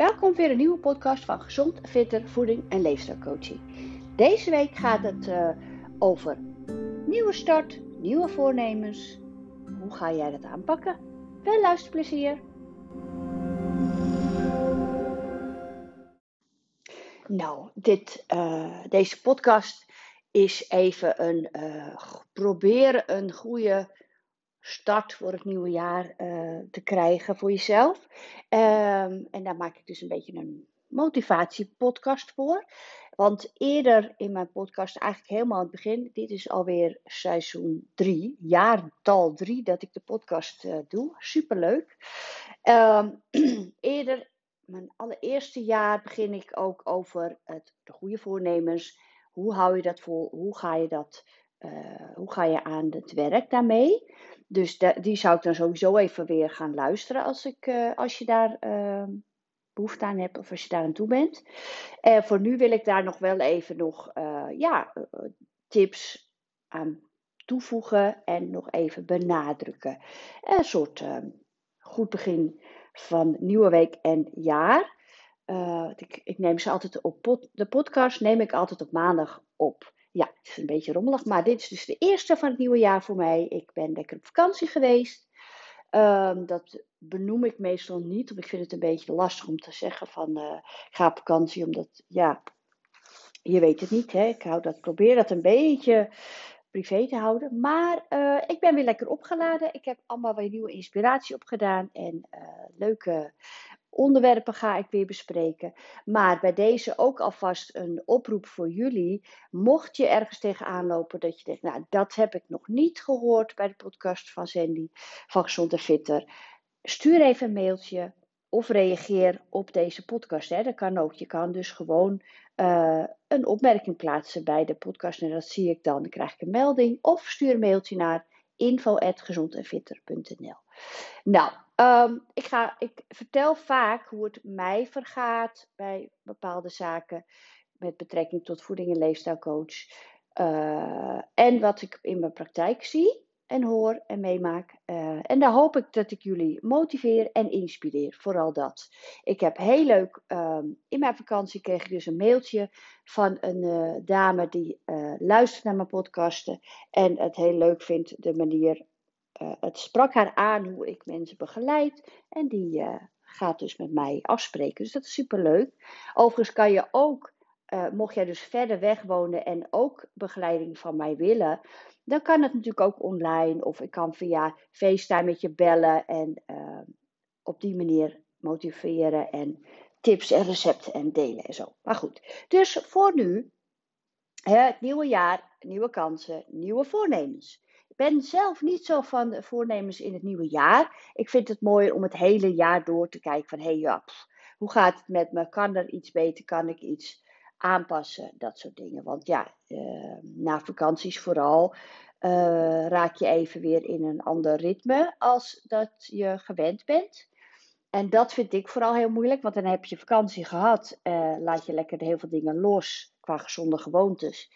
Welkom weer een nieuwe podcast van Gezond, Fitter, Voeding en Leefstijlcoaching. Deze week gaat het uh, over nieuwe start, nieuwe voornemens. Hoe ga jij dat aanpakken? Veel luisterplezier! Nou, dit, uh, deze podcast is even een uh, proberen een goede start voor het nieuwe jaar uh, te krijgen voor jezelf. Um, en daar maak ik dus een beetje een motivatiepodcast voor. Want eerder in mijn podcast, eigenlijk helemaal aan het begin, dit is alweer seizoen 3, jaartal 3 dat ik de podcast uh, doe. Superleuk. Um, eerder, mijn allereerste jaar, begin ik ook over het, de goede voornemens. Hoe hou je dat vol? Hoe ga je dat? Uh, hoe ga je aan het werk daarmee? Dus die zou ik dan sowieso even weer gaan luisteren als, ik, uh, als je daar uh, behoefte aan hebt of als je daar aan toe bent. En voor nu wil ik daar nog wel even nog ja, tips aan toevoegen en nog even benadrukken. Een soort ehm, goed begin van nieuwe week en jaar. ik, ik, neem ze altijd op de podcast neem ik altijd op maandag op. Ja, het is een beetje rommelig, maar dit is dus de eerste van het nieuwe jaar voor mij. Ik ben lekker op vakantie geweest. Um, dat benoem ik meestal niet, want ik vind het een beetje lastig om te zeggen van ik ga op vakantie, omdat ja, je weet het niet. Hè? Ik hou dat, probeer dat een beetje privé te houden. Maar uh, ik ben weer lekker opgeladen. Ik heb allemaal weer nieuwe inspiratie opgedaan en uh, leuke onderwerpen ga ik weer bespreken. Maar bij deze ook alvast een oproep voor jullie. Mocht je ergens tegenaan lopen dat je denkt, nou dat heb ik nog niet gehoord bij de podcast van Sandy van Gezond en Fitter. Stuur even een mailtje of reageer op deze podcast. Hè. Dat kan ook. Je kan dus gewoon uh, een opmerking plaatsen bij de podcast. En dat zie ik dan. Dan krijg ik een melding. Of stuur een mailtje naar info.gezondenfitter.nl Nou, Um, ik, ga, ik vertel vaak hoe het mij vergaat bij bepaalde zaken met betrekking tot voeding en leefstijlcoach. Uh, en wat ik in mijn praktijk zie en hoor en meemaak. Uh, en daar hoop ik dat ik jullie motiveer en inspireer. Vooral dat. Ik heb heel leuk, um, in mijn vakantie kreeg ik dus een mailtje van een uh, dame die luistert naar mijn podcasten. En het heel leuk vindt de manier uh, het sprak haar aan hoe ik mensen begeleid. En die uh, gaat dus met mij afspreken. Dus dat is super leuk. Overigens kan je ook, uh, mocht jij dus verder weg wonen en ook begeleiding van mij willen. Dan kan het natuurlijk ook online. Of ik kan via FaceTime met je bellen. En op die manier motiveren en tips en recepten en delen en zo. Maar goed, dus voor nu, het nieuwe jaar, nieuwe kansen, nieuwe voornemens ben zelf niet zo van voornemens in het nieuwe jaar. Ik vind het mooi om het hele jaar door te kijken van, hé hey, ja, hoe gaat het met me? Kan er iets beter? Kan ik iets aanpassen? Dat soort dingen. Want ja, uh, na vakanties vooral uh, raak je even weer in een ander ritme als dat je gewend bent. En dat vind ik vooral heel moeilijk, want dan heb je vakantie gehad, uh, laat je lekker heel veel dingen los gezonde gewoontes.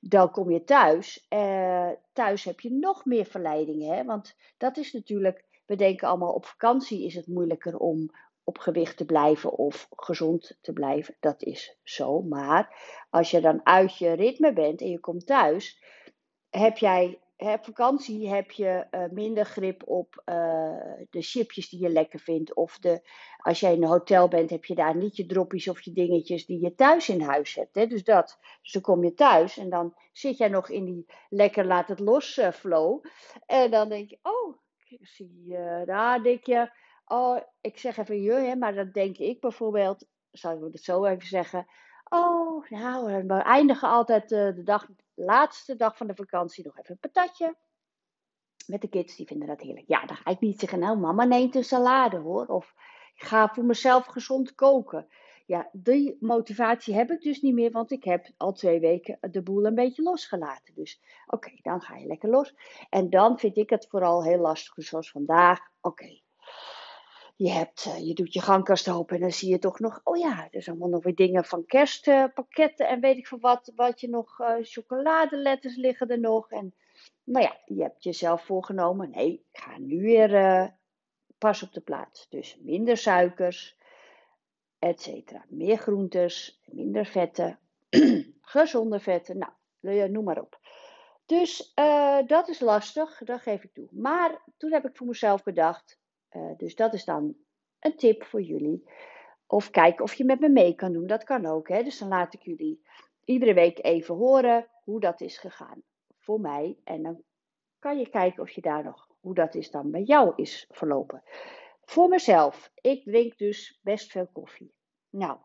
Dan kom je thuis. Uh, thuis heb je nog meer verleidingen. Hè? Want dat is natuurlijk, we denken allemaal op vakantie is het moeilijker om op gewicht te blijven of gezond te blijven. Dat is zo. Maar als je dan uit je ritme bent en je komt thuis, heb jij op vakantie heb je uh, minder grip op uh, de chipjes die je lekker vindt. Of de, als jij in een hotel bent, heb je daar niet je droppies of je dingetjes die je thuis in huis hebt. Hè? Dus dat. Dus dan kom je thuis en dan zit jij nog in die lekker laat het los uh, flow. En dan denk je, oh, ik zie daar denk je, oh, ik zeg even je, hè, maar dat denk ik bijvoorbeeld, zal ik het zo even zeggen. Oh, nou, we eindigen altijd de dag laatste dag van de vakantie nog even een patatje. Met de kids, die vinden dat heerlijk. Ja, dan ga ik niet zeggen, nou mama neemt een salade hoor. Of ik ga voor mezelf gezond koken. Ja, die motivatie heb ik dus niet meer, want ik heb al twee weken de boel een beetje losgelaten. Dus oké, dan ga je lekker los. En dan vind ik het vooral heel lastig, zoals vandaag. Oké, je, hebt, uh, je doet je gangkast open en dan zie je toch nog, oh ja, er zijn allemaal nog weer dingen van kerstpakketten en weet ik veel wat, wat je nog, uh, chocoladeletters liggen er nog. En nou ja, je hebt jezelf voorgenomen, nee, ik ga nu weer pas op de plaats. Dus minder suikers, etc. Meer groentes, minder vetten, gezonde vetten, nou, noem maar op. Dus dat is lastig, dat geef ik toe. Maar toen heb ik voor mezelf bedacht, uh, dus dat is dan een tip voor jullie. Of kijk of je met me mee kan doen, dat kan ook. Hè? Dus dan laat ik jullie iedere week even horen hoe dat is gegaan voor mij. En dan kan je kijken of je daar nog, hoe dat is dan bij jou is verlopen. Voor mezelf, ik drink dus best veel koffie. Nou,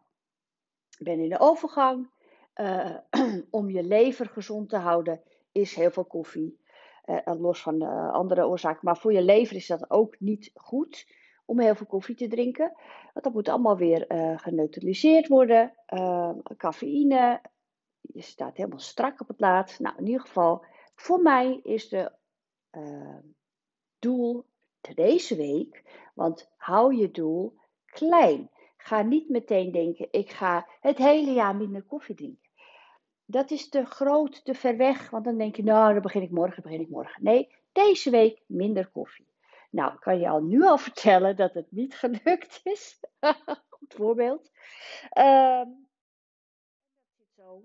ik ben in de overgang. Uh, om je lever gezond te houden is heel veel koffie. Uh, los van de andere oorzaken. Maar voor je lever is dat ook niet goed om heel veel koffie te drinken. Want dat moet allemaal weer geneutraliseerd worden. cafeïne, je staat helemaal strak op het laat. Nou, in ieder geval, voor mij is de doel deze week, want hou je doel klein. Ga niet meteen denken, ik ga het hele jaar minder koffie drinken. Dat is te groot, te ver weg, want dan denk je, nou, dan begin ik morgen, begin ik morgen. Nee, deze week minder koffie. Nou, kan je al nu al vertellen dat het niet gelukt is. Goed voorbeeld. Uh,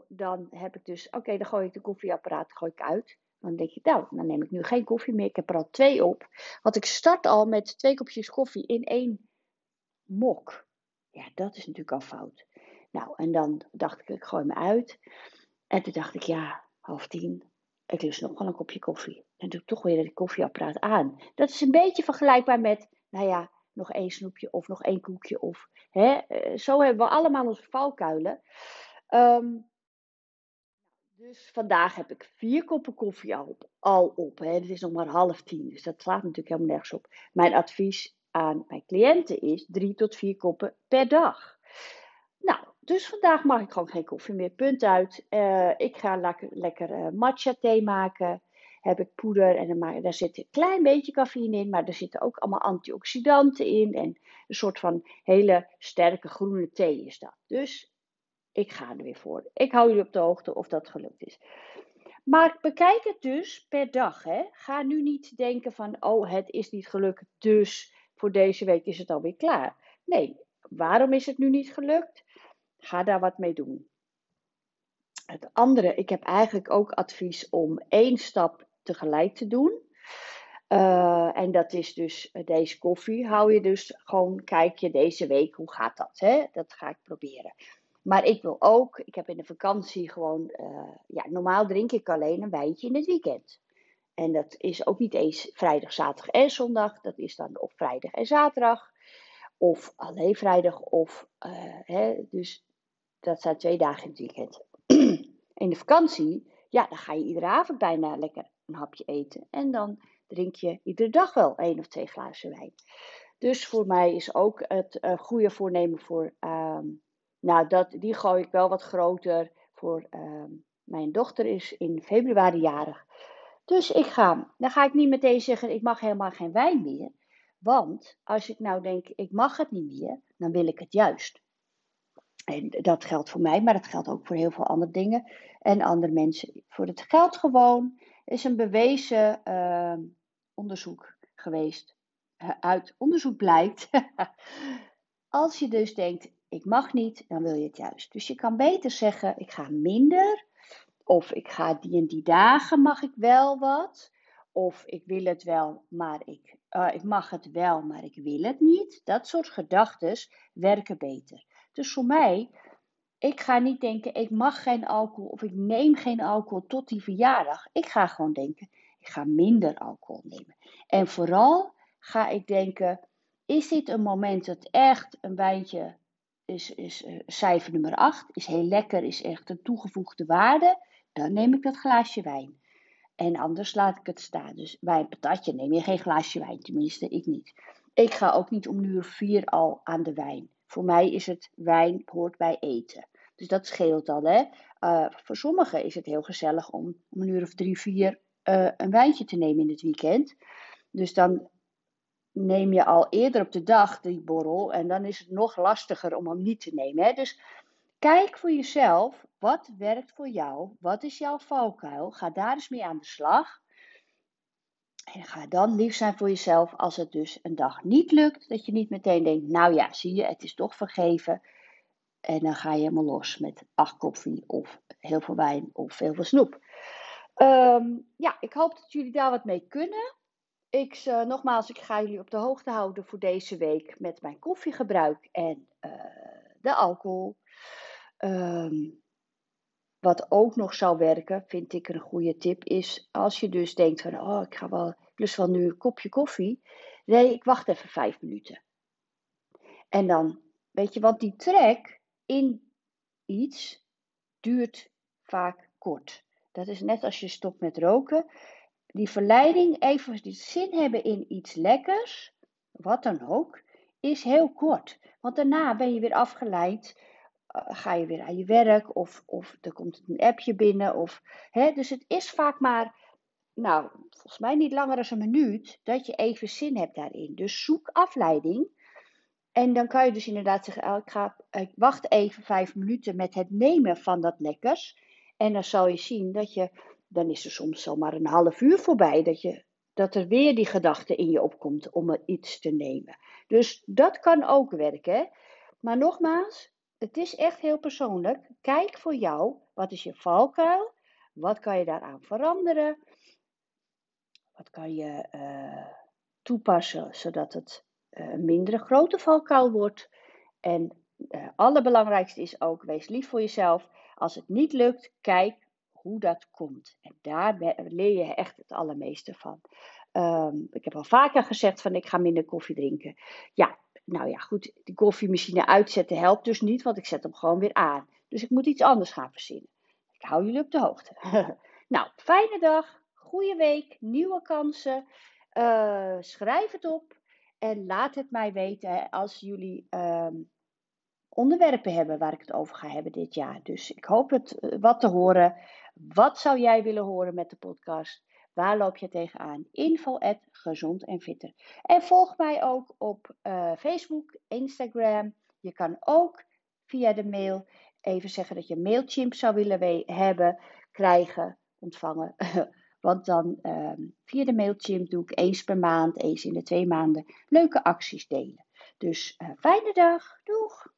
dan heb ik dus, oké, dan gooi ik de koffieapparaat gooi ik uit. Dan denk je, nou, dan neem ik nu geen koffie meer. Ik heb er al twee op. Want ik start al met twee kopjes koffie in één mok. Ja, dat is natuurlijk al fout. Nou, en dan dacht ik, ik gooi me uit. En toen dacht ik, ja, half tien. Ik lust nog wel een kopje koffie. Dan doe ik toch weer het koffieapparaat aan. Dat is een beetje vergelijkbaar met, nou ja, nog één snoepje of nog één koekje. Of, hè, eh, zo hebben we allemaal onze valkuilen. Um, dus vandaag heb ik vier koppen koffie al op. Al op hè. Het is nog maar half tien, dus dat slaat natuurlijk helemaal nergens op. Mijn advies aan mijn cliënten is drie tot vier koppen per dag. Nou, dus vandaag mag ik gewoon geen koffie meer. Punt uit. Uh, ik ga lekker, lekker uh, matcha thee maken. Heb ik poeder en dan daar zit een klein beetje cafeïne in, maar er zitten ook allemaal antioxidanten in. En een soort van hele sterke groene thee is dat. Dus ik ga er weer voor. Ik hou jullie op de hoogte of dat gelukt is. Maar bekijk het dus per dag. Hè? Ga nu niet denken van, oh, het is niet gelukt, dus voor deze week is het alweer klaar. Nee, waarom is het nu niet gelukt? Ga daar wat mee doen. Het andere, ik heb eigenlijk ook advies om één stap tegelijk te doen. Uh, en dat is dus deze koffie. Hou je dus gewoon, kijk je deze week, hoe gaat dat? Hè? Dat ga ik proberen. Maar ik wil ook, ik heb in de vakantie gewoon, uh, ja, normaal drink ik alleen een wijntje in het weekend. En dat is ook niet eens vrijdag, zaterdag en zondag. Dat is dan op vrijdag en zaterdag. Of alleen vrijdag. Of, hè, dus dat zijn twee dagen in het weekend. in de vakantie, ja, dan ga je iedere avond bijna lekker een hapje eten. En dan drink je iedere dag wel één of twee glazen wijn. Dus voor mij is ook het uh, goede voornemen voor ehm, nou, dat, die gooi ik wel wat groter voor ehm, mijn dochter is in februari jarig. Dus ik ga, dan ga ik niet meteen zeggen, ik mag helemaal geen wijn meer. Want als ik nou denk, ik mag het niet meer, dan wil ik het juist. En dat geldt voor mij, maar dat geldt ook voor heel veel andere dingen en andere mensen. Voor het geldt gewoon, is een bewezen uh, onderzoek geweest. Uit onderzoek blijkt, als je dus denkt, ik mag niet, dan wil je het juist. Dus je kan beter zeggen, ik ga minder. Of ik ga die en die dagen mag ik wel wat. Of ik wil het wel, maar ik, uh, ik mag het wel, maar ik wil het niet. Dat soort gedachten werken beter. Dus voor mij, ik ga niet denken, ik mag geen alcohol of ik neem geen alcohol tot die verjaardag. Ik ga gewoon denken, ik ga minder alcohol nemen. En vooral ga ik denken, is dit een moment dat echt een wijntje is, is uh, cijfer nummer 8. Is heel lekker, is echt een toegevoegde waarde. Dan neem ik dat glaasje wijn. En anders laat ik het staan. Dus bij een patatje neem je geen glaasje wijn. Tenminste, ik niet. Ik ga ook niet om uur vier al aan de wijn. Voor mij is het wijn hoort bij eten. Dus dat scheelt al. Hè? Uh, voor sommigen is het heel gezellig om een uur of drie, vier uh, een wijntje te nemen in het weekend. Dus dan neem je al eerder op de dag die borrel en dan is het nog lastiger om hem niet te nemen. Hè? Dus kijk voor jezelf, wat werkt voor jou? Wat is jouw valkuil? Ga daar eens mee aan de slag. En ga dan lief zijn voor jezelf als het dus een dag niet lukt. Dat je niet meteen denkt, nou ja, zie je, het is toch vergeven. En dan ga je helemaal los met acht koffie of heel veel wijn of heel veel snoep. Ehm, ja, ik hoop dat jullie daar wat mee kunnen. Ik, uh, nogmaals, ik ga jullie op de hoogte houden voor deze week met mijn koffiegebruik en uh, de alcohol. Um, wat ook nog zou werken, vind ik een goede tip, is als je dus denkt van, oh, ik ga wel, plus wel nu een kopje koffie. Nee, ik wacht even vijf minuten. En dan, weet je, want die trek in iets duurt vaak kort. Dat is net als je stopt met roken. Die verleiding, even die zin hebben in iets lekkers, wat dan ook, is heel kort. Want daarna ben je weer afgeleid ga je weer aan je werk of, of er komt een appje binnen. Of, hè, dus het is vaak maar, nou, volgens mij niet langer dan een minuut dat je even zin hebt daarin. Dus zoek afleiding. En dan kan je dus inderdaad zeggen, oh, ik, ga, ik wacht even vijf minuten met het nemen van dat lekkers. En dan zal je zien dat je, dan is er soms zomaar een half uur voorbij, dat, je, dat er weer die gedachte in je opkomt om iets te nemen. Dus dat kan ook werken. Maar nogmaals, het is echt heel persoonlijk. Kijk voor jou, wat is je valkuil? Wat kan je daaraan veranderen? Wat kan je uh, toepassen zodat het uh, een mindere grote valkuil wordt? En het uh, allerbelangrijkste is ook, wees lief voor jezelf. Als het niet lukt, kijk hoe dat komt. En daar leer je echt het allermeeste van. Um, ik heb al vaker gezegd van ik ga minder koffie drinken. Ja, nou ja, goed, die koffiemachine uitzetten helpt dus niet, want ik zet hem gewoon weer aan. Dus ik moet iets anders gaan verzinnen. Ik hou jullie op de hoogte. nou, fijne dag, goede week, nieuwe kansen. Uh, schrijf het op en laat het mij weten als jullie uh, onderwerpen hebben waar ik het over ga hebben dit jaar. Dus ik hoop het uh, wat te horen. Wat zou jij willen horen met de podcast? Waar loop je tegenaan? Info gezond en fitter. En volg mij ook op uh, Facebook, Instagram. Je kan ook via de mail even zeggen dat je Mailchimp zou willen hebben, krijgen, ontvangen. Want dan uh, via de Mailchimp doe ik eens per maand, eens in de twee maanden leuke acties delen. Dus uh, fijne dag. Doeg!